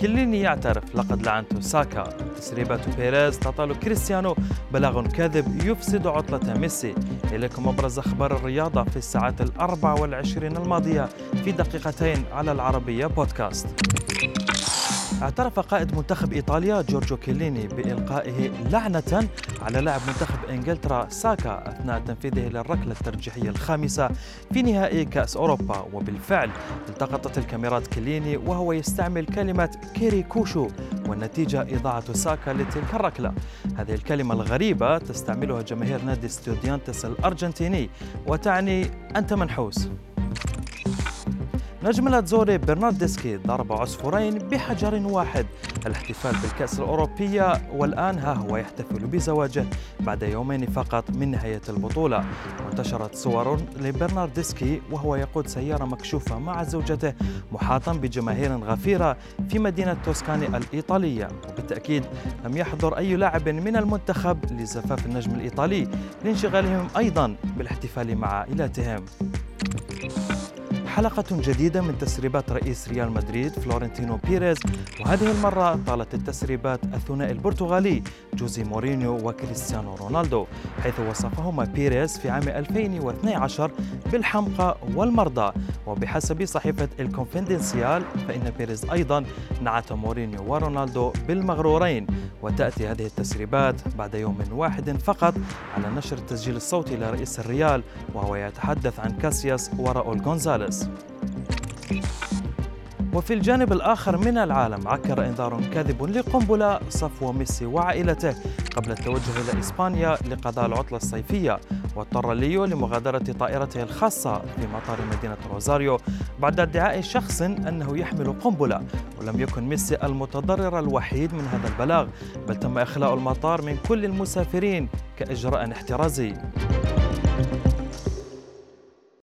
كليني يعترف لقد لعنت ساكا. تسريبات بيريز تطال كريستيانو. بلاغ كاذب يفسد عطلة ميسي. إليكم أبرز أخبار الرياضة في الساعات الأربع والعشرين الماضية في دقيقتين على العربية بودكاست. اعترف قائد منتخب إيطاليا جورجو كيليني بإلقائه لعنة على لاعب منتخب إنجلترا ساكا أثناء تنفيذه للركلة الترجيحية الخامسة في نهائي كأس أوروبا. وبالفعل التقطت الكاميرات كيليني وهو يستعمل كلمة kiricocho والنتيجة إضاعة ساكا لتلك الركلة. هذه الكلمة الغريبة تستعملها جماهير نادي ستوديانتس الأرجنتيني وتعني أنت منحوس. نجم الأتزوري برناردسكي ضرب عصفورين بحجر واحد. الاحتفال بالكأس الأوروبية والآن ها هو يحتفل بزواجه بعد يومين فقط من نهاية البطولة. وانتشرت صور لبرناردسكي وهو يقود سيارة مكشوفة مع زوجته محاطا بجماهير غفيرة في مدينة توسكاني الإيطالية. وبالتأكيد لم يحضر أي لاعب من المنتخب لزفاف النجم الإيطالي لانشغالهم أيضا بالاحتفال مع عائلاتهم حلقة جديدة من تسريبات رئيس ريال مدريد فلورنتينو بيريز. وهذه المرة طالت التسريبات الثنائي البرتغالي جوزي مورينيو وكريستيانو رونالدو حيث وصفهما بيريز في عام 2012 بالحمقى والمرضى. وبحسب صحيفة الكونفيدنسيال فإن بيريز أيضا نعت مورينيو ورونالدو بالمغرورين. وتأتي هذه التسريبات بعد يوم واحد فقط على نشر التسجيل الصوتي لرئيس الريال وهو يتحدث عن كاسياس وراؤول غونزاليس. وفي الجانب الآخر من العالم عكر إنذار كاذب لقنبلة صفو ميسي وعائلته قبل التوجه إلى إسبانيا لقضاء العطلة الصيفية. واضطر ليو لمغادرة طائرته الخاصة في مطار مدينة روزاريو بعد ادعاء شخص أنه يحمل قنبلة ولم يكن ميسي المتضرر الوحيد من هذا البلاغ بل تم إخلاء المطار من كل المسافرين كإجراء احترازي.